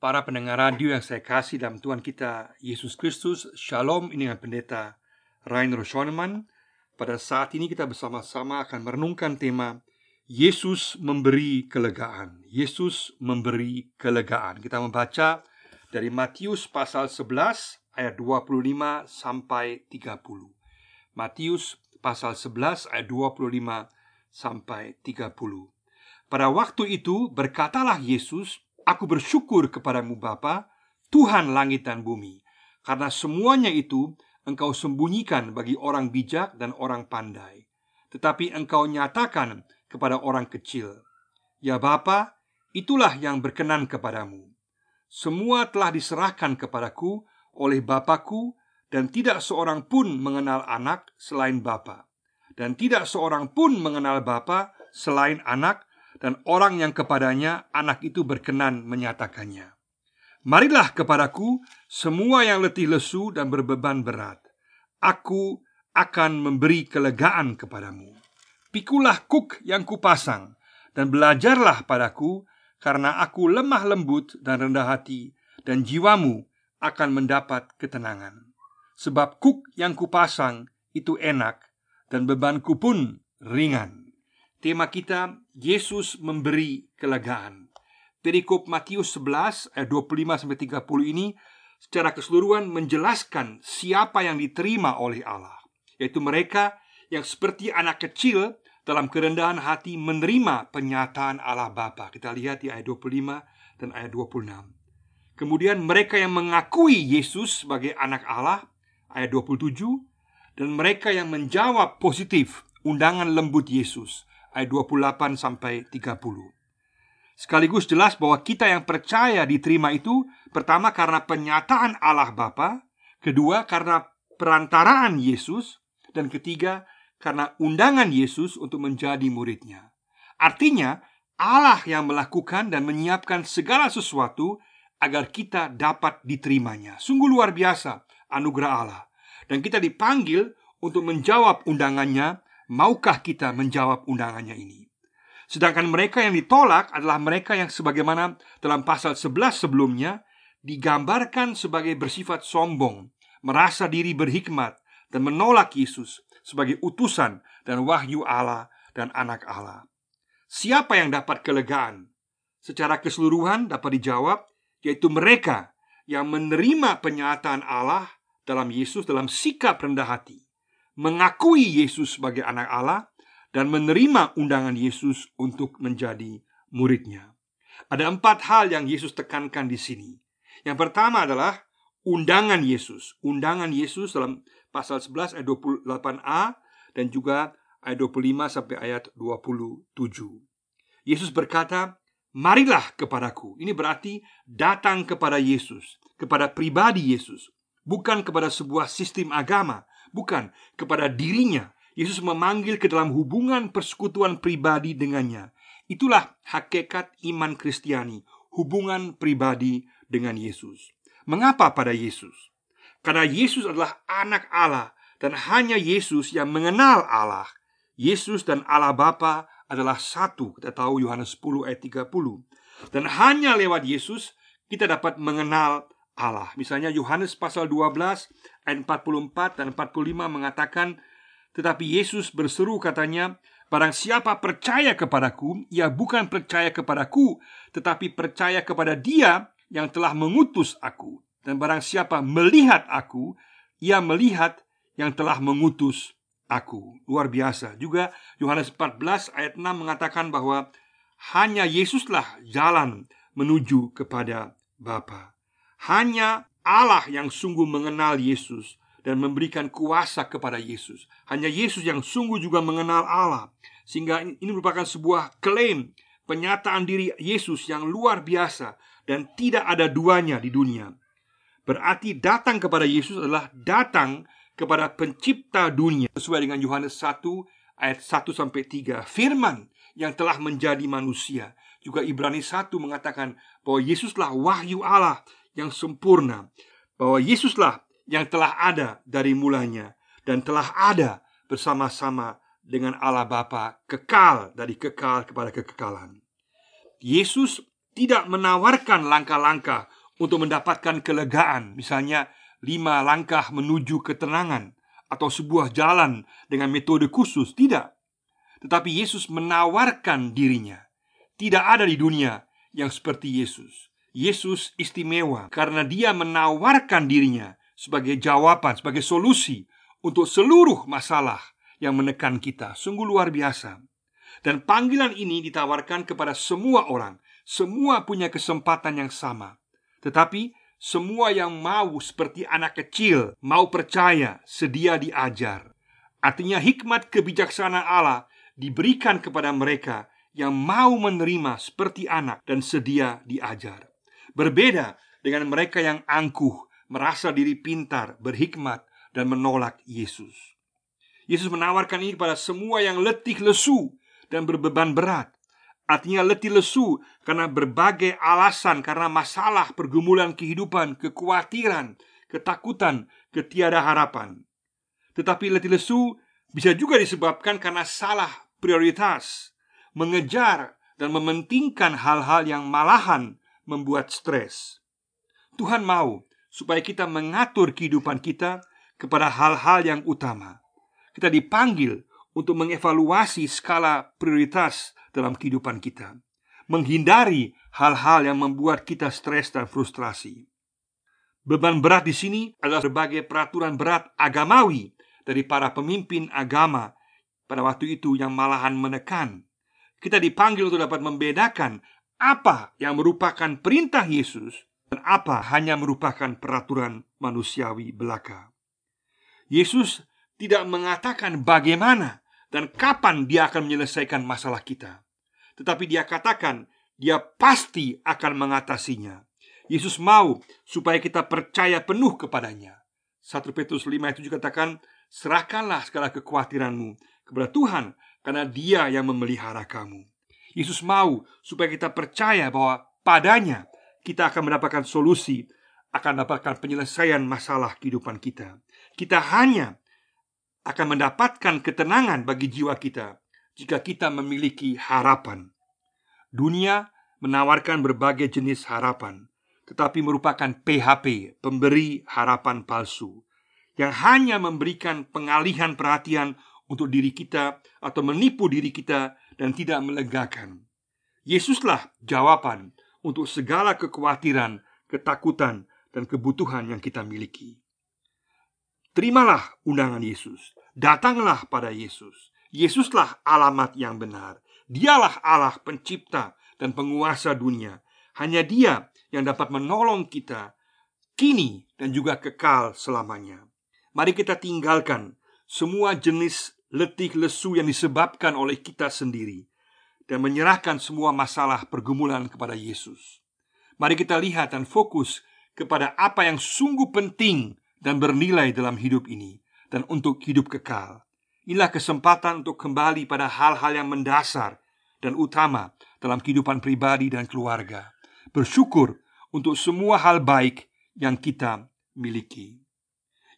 Para pendengar radio yang saya kasih dalam Tuhan kita Yesus Kristus Shalom ini dengan pendeta Rainer Schoenemann. Pada saat ini kita bersama-sama akan merenungkan tema Yesus memberi kelegaan. Yesus memberi kelegaan. Kita membaca dari Matius pasal 11 ayat 25 sampai 30 Matius pasal 11 ayat 25 sampai 30 Pada waktu itu berkatalah Yesus Aku bersyukur kepadamu Bapa, Tuhan langit dan bumi, karena semuanya itu engkau sembunyikan bagi orang bijak dan orang pandai, tetapi engkau nyatakan kepada orang kecil. Ya Bapa, itulah yang berkenan kepadamu. Semua telah diserahkan kepadaku oleh Bapakku dan tidak seorang pun mengenal anak selain Bapa dan tidak seorang pun mengenal Bapa selain anak dan orang yang kepadanya anak itu berkenan menyatakannya. Marilah kepadaku semua yang letih lesu dan berbeban berat. Aku akan memberi kelegaan kepadamu. Pikulah kuk yang kupasang dan belajarlah padaku karena aku lemah lembut dan rendah hati dan jiwamu akan mendapat ketenangan. Sebab kuk yang kupasang itu enak dan bebanku pun ringan. Tema kita Yesus memberi kelegaan. Perikop Matius 11 ayat 25 sampai 30 ini secara keseluruhan menjelaskan siapa yang diterima oleh Allah, yaitu mereka yang seperti anak kecil dalam kerendahan hati menerima penyataan Allah Bapa. Kita lihat di ayat 25 dan ayat 26. Kemudian mereka yang mengakui Yesus sebagai anak Allah ayat 27 dan mereka yang menjawab positif undangan lembut Yesus ayat 28 sampai 30. Sekaligus jelas bahwa kita yang percaya diterima itu pertama karena penyataan Allah Bapa, kedua karena perantaraan Yesus, dan ketiga karena undangan Yesus untuk menjadi muridnya. Artinya, Allah yang melakukan dan menyiapkan segala sesuatu agar kita dapat diterimanya. Sungguh luar biasa anugerah Allah. Dan kita dipanggil untuk menjawab undangannya Maukah kita menjawab undangannya ini? Sedangkan mereka yang ditolak adalah mereka yang sebagaimana dalam pasal 11 sebelumnya digambarkan sebagai bersifat sombong, merasa diri berhikmat dan menolak Yesus sebagai utusan dan wahyu Allah dan anak Allah. Siapa yang dapat kelegaan? Secara keseluruhan dapat dijawab yaitu mereka yang menerima penyataan Allah dalam Yesus dalam sikap rendah hati mengakui Yesus sebagai anak Allah dan menerima undangan Yesus untuk menjadi muridnya. Ada empat hal yang Yesus tekankan di sini. Yang pertama adalah undangan Yesus. Undangan Yesus dalam pasal 11 ayat 28a dan juga ayat 25 sampai ayat 27. Yesus berkata, "Marilah kepadaku." Ini berarti datang kepada Yesus, kepada pribadi Yesus, bukan kepada sebuah sistem agama, bukan kepada dirinya. Yesus memanggil ke dalam hubungan persekutuan pribadi dengannya. Itulah hakikat iman Kristiani, hubungan pribadi dengan Yesus. Mengapa pada Yesus? Karena Yesus adalah anak Allah dan hanya Yesus yang mengenal Allah. Yesus dan Allah Bapa adalah satu. Kita tahu Yohanes 10 ayat 30. Dan hanya lewat Yesus kita dapat mengenal Allah. Misalnya Yohanes pasal 12 ayat 44 dan 45 mengatakan tetapi Yesus berseru katanya Barang siapa percaya kepadaku Ia bukan percaya kepadaku Tetapi percaya kepada dia yang telah mengutus aku Dan barang siapa melihat aku Ia melihat yang telah mengutus aku Luar biasa Juga Yohanes 14 ayat 6 mengatakan bahwa Hanya Yesuslah jalan menuju kepada Bapa. Hanya Allah yang sungguh mengenal Yesus dan memberikan kuasa kepada Yesus. Hanya Yesus yang sungguh juga mengenal Allah. Sehingga ini merupakan sebuah klaim penyataan diri Yesus yang luar biasa dan tidak ada duanya di dunia. Berarti datang kepada Yesus adalah datang kepada pencipta dunia sesuai dengan Yohanes 1 ayat 1 sampai 3. Firman yang telah menjadi manusia. Juga Ibrani 1 mengatakan bahwa Yesuslah wahyu Allah yang sempurna bahwa Yesuslah yang telah ada dari mulanya dan telah ada bersama-sama dengan Allah Bapa kekal dari kekal kepada kekekalan. Yesus tidak menawarkan langkah-langkah untuk mendapatkan kelegaan, misalnya lima langkah menuju ketenangan atau sebuah jalan dengan metode khusus, tidak. Tetapi Yesus menawarkan dirinya. Tidak ada di dunia yang seperti Yesus. Yesus istimewa karena dia menawarkan dirinya sebagai jawaban, sebagai solusi untuk seluruh masalah yang menekan kita. Sungguh luar biasa. Dan panggilan ini ditawarkan kepada semua orang. Semua punya kesempatan yang sama. Tetapi semua yang mau seperti anak kecil, mau percaya, sedia diajar. Artinya hikmat kebijaksanaan Allah diberikan kepada mereka yang mau menerima seperti anak dan sedia diajar. Berbeda dengan mereka yang angkuh, merasa diri pintar, berhikmat, dan menolak Yesus. Yesus menawarkan ini kepada semua yang letih lesu dan berbeban berat. Artinya letih lesu karena berbagai alasan Karena masalah pergumulan kehidupan Kekhawatiran, ketakutan, ketiada harapan Tetapi letih lesu bisa juga disebabkan karena salah prioritas Mengejar dan mementingkan hal-hal yang malahan membuat stres Tuhan mau supaya kita mengatur kehidupan kita kepada hal-hal yang utama Kita dipanggil untuk mengevaluasi skala prioritas dalam kehidupan kita, menghindari hal-hal yang membuat kita stres dan frustrasi. Beban berat di sini adalah berbagai peraturan berat agamawi dari para pemimpin agama pada waktu itu yang malahan menekan. Kita dipanggil untuk dapat membedakan apa yang merupakan perintah Yesus dan apa hanya merupakan peraturan manusiawi belaka. Yesus tidak mengatakan bagaimana dan kapan dia akan menyelesaikan masalah kita. Tetapi dia katakan dia pasti akan mengatasinya. Yesus mau supaya kita percaya penuh kepadanya. 1 Petrus 5 itu juga katakan, serahkanlah segala kekhawatiranmu kepada Tuhan karena Dia yang memelihara kamu. Yesus mau supaya kita percaya bahwa padanya kita akan mendapatkan solusi, akan mendapatkan penyelesaian masalah kehidupan kita. Kita hanya akan mendapatkan ketenangan bagi jiwa kita jika kita memiliki harapan. Dunia menawarkan berbagai jenis harapan, tetapi merupakan PHP, pemberi harapan palsu, yang hanya memberikan pengalihan perhatian untuk diri kita atau menipu diri kita dan tidak melegakan. Yesuslah jawaban untuk segala kekhawatiran, ketakutan, dan kebutuhan yang kita miliki. Terimalah undangan Yesus. Datanglah pada Yesus. Yesuslah alamat yang benar. Dialah Allah pencipta dan penguasa dunia. Hanya Dia yang dapat menolong kita kini dan juga kekal selamanya. Mari kita tinggalkan semua jenis letih lesu yang disebabkan oleh kita sendiri dan menyerahkan semua masalah pergumulan kepada Yesus. Mari kita lihat dan fokus kepada apa yang sungguh penting dan bernilai dalam hidup ini dan untuk hidup kekal. Inilah kesempatan untuk kembali pada hal-hal yang mendasar dan utama dalam kehidupan pribadi dan keluarga. Bersyukur untuk semua hal baik yang kita miliki.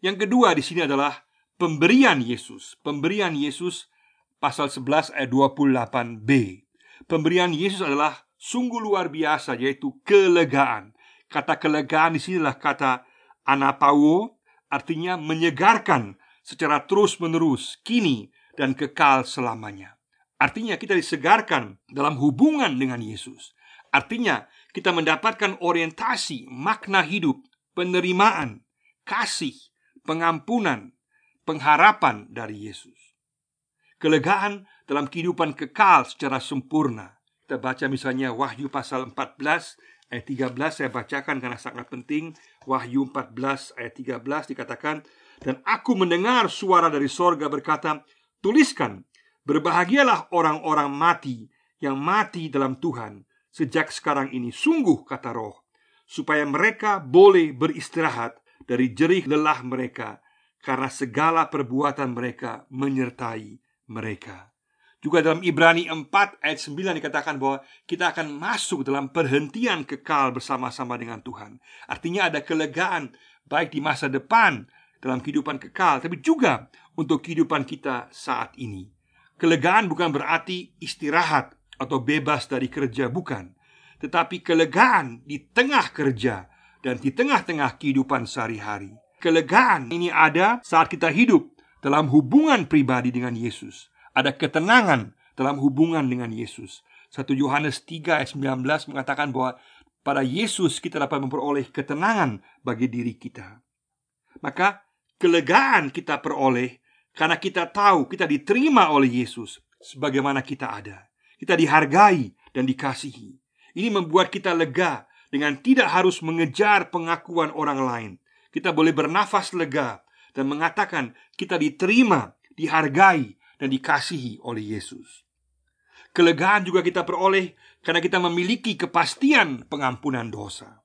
Yang kedua di sini adalah pemberian Yesus. Pemberian Yesus pasal 11 ayat 28b. Pemberian Yesus adalah sungguh luar biasa yaitu kelegaan. Kata kelegaan di sinilah kata Anapao artinya menyegarkan secara terus-menerus, kini dan kekal selamanya. Artinya kita disegarkan dalam hubungan dengan Yesus. Artinya kita mendapatkan orientasi, makna hidup, penerimaan, kasih, pengampunan, pengharapan dari Yesus. Kelegaan dalam kehidupan kekal secara sempurna. Kita baca misalnya Wahyu pasal 14 ayat 13 saya bacakan karena sangat penting Wahyu 14 ayat 13 dikatakan dan aku mendengar suara dari sorga berkata tuliskan berbahagialah orang-orang mati yang mati dalam Tuhan sejak sekarang ini sungguh kata roh supaya mereka boleh beristirahat dari jerih lelah mereka karena segala perbuatan mereka menyertai mereka juga dalam Ibrani 4 ayat 9 dikatakan bahwa kita akan masuk dalam perhentian kekal bersama-sama dengan Tuhan. Artinya ada kelegaan baik di masa depan dalam kehidupan kekal, tapi juga untuk kehidupan kita saat ini. Kelegaan bukan berarti istirahat atau bebas dari kerja, bukan. tetapi kelegaan di tengah kerja dan di tengah-tengah kehidupan sehari-hari. Kelegaan ini ada saat kita hidup dalam hubungan pribadi dengan Yesus. Ada ketenangan dalam hubungan dengan Yesus. 1 Yohanes 3 ayat 19 mengatakan bahwa pada Yesus kita dapat memperoleh ketenangan bagi diri kita. Maka kelegaan kita peroleh karena kita tahu kita diterima oleh Yesus sebagaimana kita ada. Kita dihargai dan dikasihi. Ini membuat kita lega dengan tidak harus mengejar pengakuan orang lain. Kita boleh bernafas lega dan mengatakan kita diterima, dihargai, dan dikasihi oleh Yesus. Kelegaan juga kita peroleh karena kita memiliki kepastian pengampunan dosa.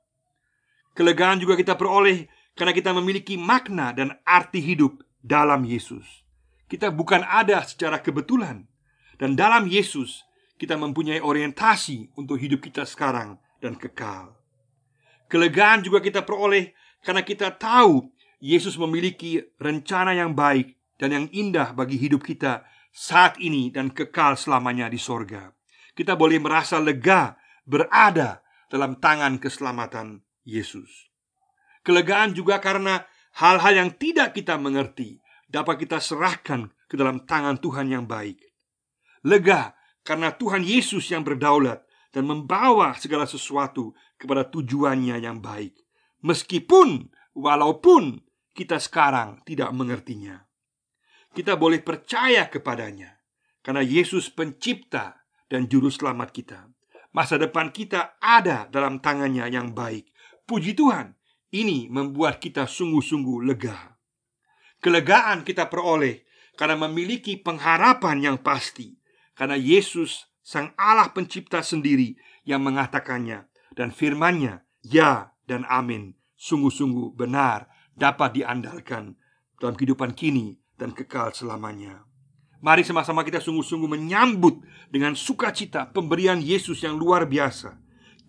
Kelegaan juga kita peroleh karena kita memiliki makna dan arti hidup dalam Yesus. Kita bukan ada secara kebetulan, dan dalam Yesus kita mempunyai orientasi untuk hidup kita sekarang dan kekal. Kelegaan juga kita peroleh karena kita tahu Yesus memiliki rencana yang baik dan yang indah bagi hidup kita saat ini dan kekal selamanya di sorga. Kita boleh merasa lega berada dalam tangan keselamatan Yesus. Kelegaan juga karena hal-hal yang tidak kita mengerti dapat kita serahkan ke dalam tangan Tuhan yang baik. Lega karena Tuhan Yesus yang berdaulat dan membawa segala sesuatu kepada tujuannya yang baik. Meskipun walaupun kita sekarang tidak mengertinya. Kita boleh percaya kepadanya karena Yesus pencipta dan juru selamat kita. Masa depan kita ada dalam tangannya yang baik. Puji Tuhan, ini membuat kita sungguh-sungguh lega. Kelegaan kita peroleh karena memiliki pengharapan yang pasti karena Yesus Sang Allah pencipta sendiri yang mengatakannya Dan firmannya Ya dan amin Sungguh-sungguh benar dapat diandalkan Dalam kehidupan kini dan kekal selamanya. Mari sama-sama kita sungguh-sungguh menyambut dengan sukacita pemberian Yesus yang luar biasa.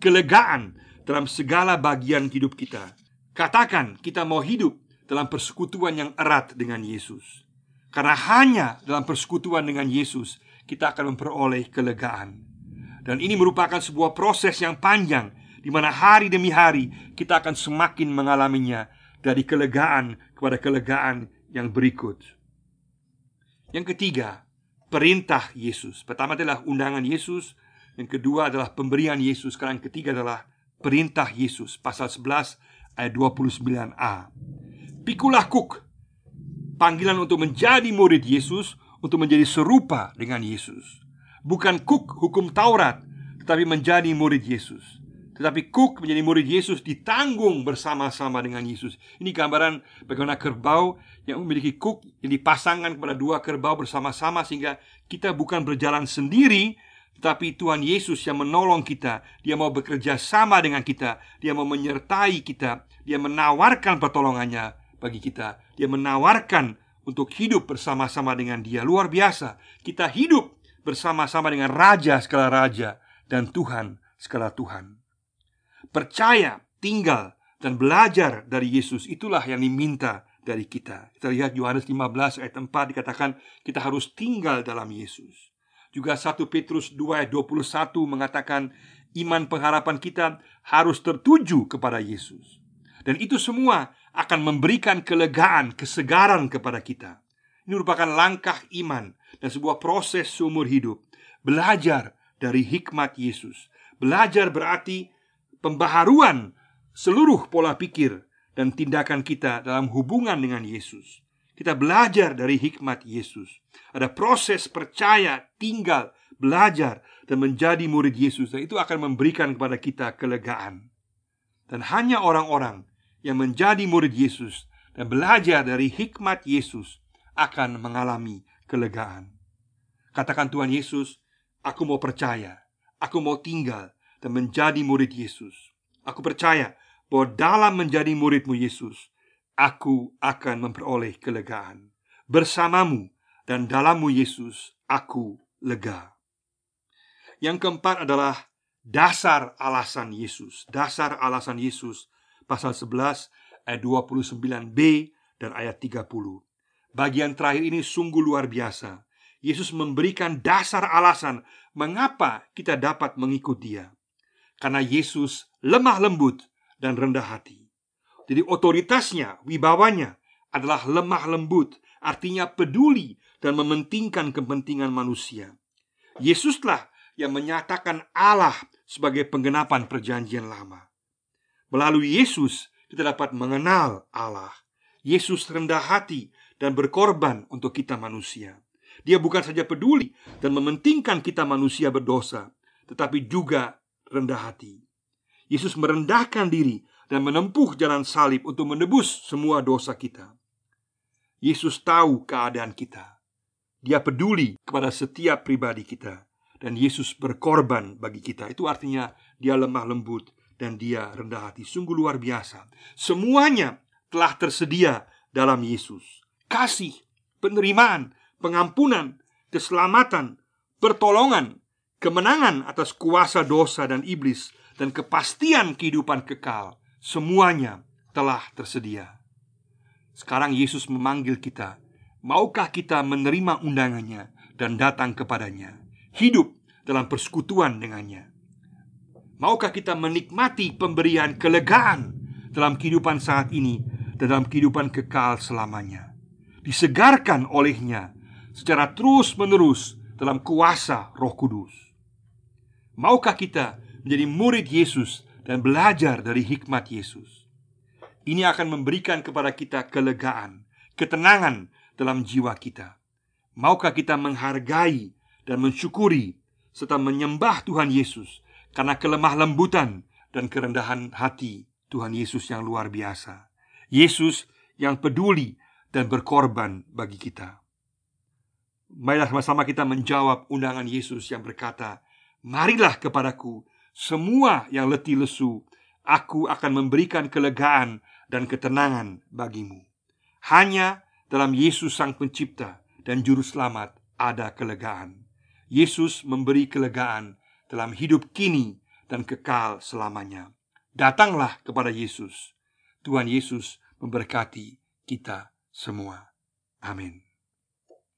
Kelegaan dalam segala bagian hidup kita. Katakan kita mau hidup dalam persekutuan yang erat dengan Yesus. Karena hanya dalam persekutuan dengan Yesus kita akan memperoleh kelegaan. Dan ini merupakan sebuah proses yang panjang di mana hari demi hari kita akan semakin mengalaminya dari kelegaan kepada kelegaan yang berikut. Yang ketiga, perintah Yesus. Pertama adalah undangan Yesus, yang kedua adalah pemberian Yesus, sekarang yang ketiga adalah perintah Yesus. Pasal 11 ayat 29a. Pikulah kuk, panggilan untuk menjadi murid Yesus untuk menjadi serupa dengan Yesus. Bukan Kuk hukum Taurat, tetapi menjadi murid Yesus. Tetapi Kuk menjadi murid Yesus ditanggung bersama-sama dengan Yesus. Ini gambaran bagaimana kerbau yang memiliki Kuk yang dipasangkan kepada dua kerbau bersama-sama sehingga kita bukan berjalan sendiri, tetapi Tuhan Yesus yang menolong kita. Dia mau bekerja sama dengan kita. Dia mau menyertai kita. Dia menawarkan pertolongannya bagi kita. Dia menawarkan untuk hidup bersama-sama dengan Dia. Luar biasa, kita hidup bersama-sama dengan Raja segala raja dan Tuhan segala Tuhan. Percaya, tinggal, dan belajar dari Yesus itulah yang diminta dari kita. Kita lihat Yohanes 15 ayat 4 dikatakan kita harus tinggal dalam Yesus. Juga 1 Petrus 2 ayat 21 mengatakan iman pengharapan kita harus tertuju kepada Yesus. Dan itu semua akan memberikan kelegaan, kesegaran kepada kita. Ini merupakan langkah iman dan sebuah proses seumur hidup. Belajar dari hikmat Yesus. Belajar berarti pembaharuan seluruh pola pikir dan tindakan kita dalam hubungan dengan Yesus. Kita belajar dari hikmat Yesus. Ada proses percaya, tinggal, belajar, dan menjadi murid Yesus. Dan itu akan memberikan kepada kita kelegaan. Dan hanya orang-orang yang menjadi murid Yesus dan belajar dari hikmat Yesus akan mengalami kelegaan. Katakan Tuhan Yesus, aku mau percaya, aku mau tinggal dan menjadi murid Yesus. Aku percaya bahwa dalam menjadi muridmu Yesus, aku akan memperoleh kelegaan. Bersamamu dan dalammu Yesus, aku lega. Yang keempat adalah dasar alasan Yesus. Dasar alasan Yesus pasal 11 ayat 29b dan ayat 30. Bagian terakhir ini sungguh luar biasa. Yesus memberikan dasar alasan mengapa kita dapat mengikut Dia. Karena Yesus lemah lembut dan rendah hati. Jadi otoritasnya, wibawanya adalah lemah lembut, artinya peduli dan mementingkan kepentingan manusia. Yesuslah yang menyatakan Allah sebagai penggenapan perjanjian lama. Melalui Yesus kita dapat mengenal Allah. Yesus rendah hati dan berkorban untuk kita manusia. Dia bukan saja peduli dan mementingkan kita manusia berdosa, tetapi juga rendah hati. Yesus merendahkan diri dan menempuh jalan salib untuk menebus semua dosa kita. Yesus tahu keadaan kita. Dia peduli kepada setiap pribadi kita dan Yesus berkorban bagi kita. Itu artinya dia lemah lembut dan dia rendah hati. Sungguh luar biasa. Semuanya telah tersedia dalam Yesus. Kasih, penerimaan, pengampunan, keselamatan, pertolongan, kemenangan atas kuasa dosa dan iblis dan kepastian kehidupan kekal. Semuanya telah tersedia. Sekarang Yesus memanggil kita. Maukah kita menerima undangannya dan datang kepadanya? Hidup dalam persekutuan dengannya. Maukah kita menikmati pemberian kelegaan dalam kehidupan saat ini dan dalam kehidupan kekal selamanya? Disegarkan olehnya secara terus-menerus dalam kuasa Roh Kudus. Maukah kita menjadi murid Yesus dan belajar dari hikmat Yesus? Ini akan memberikan kepada kita kelegaan, ketenangan dalam jiwa kita. Maukah kita menghargai dan mensyukuri serta menyembah Tuhan Yesus karena kelemah lembutan dan kerendahan hati Tuhan Yesus yang luar biasa. Yesus yang peduli dan berkorban bagi kita. Marilah sama-sama kita menjawab undangan Yesus yang berkata, "Marilah kepadaku semua yang letih lesu, aku akan memberikan kelegaan dan ketenangan bagimu." Hanya dalam Yesus Sang Pencipta dan Juru Selamat ada kelegaan. Yesus memberi kelegaan dalam hidup kini dan kekal selamanya. Datanglah kepada Yesus. Tuhan Yesus memberkati kita semua. Amin.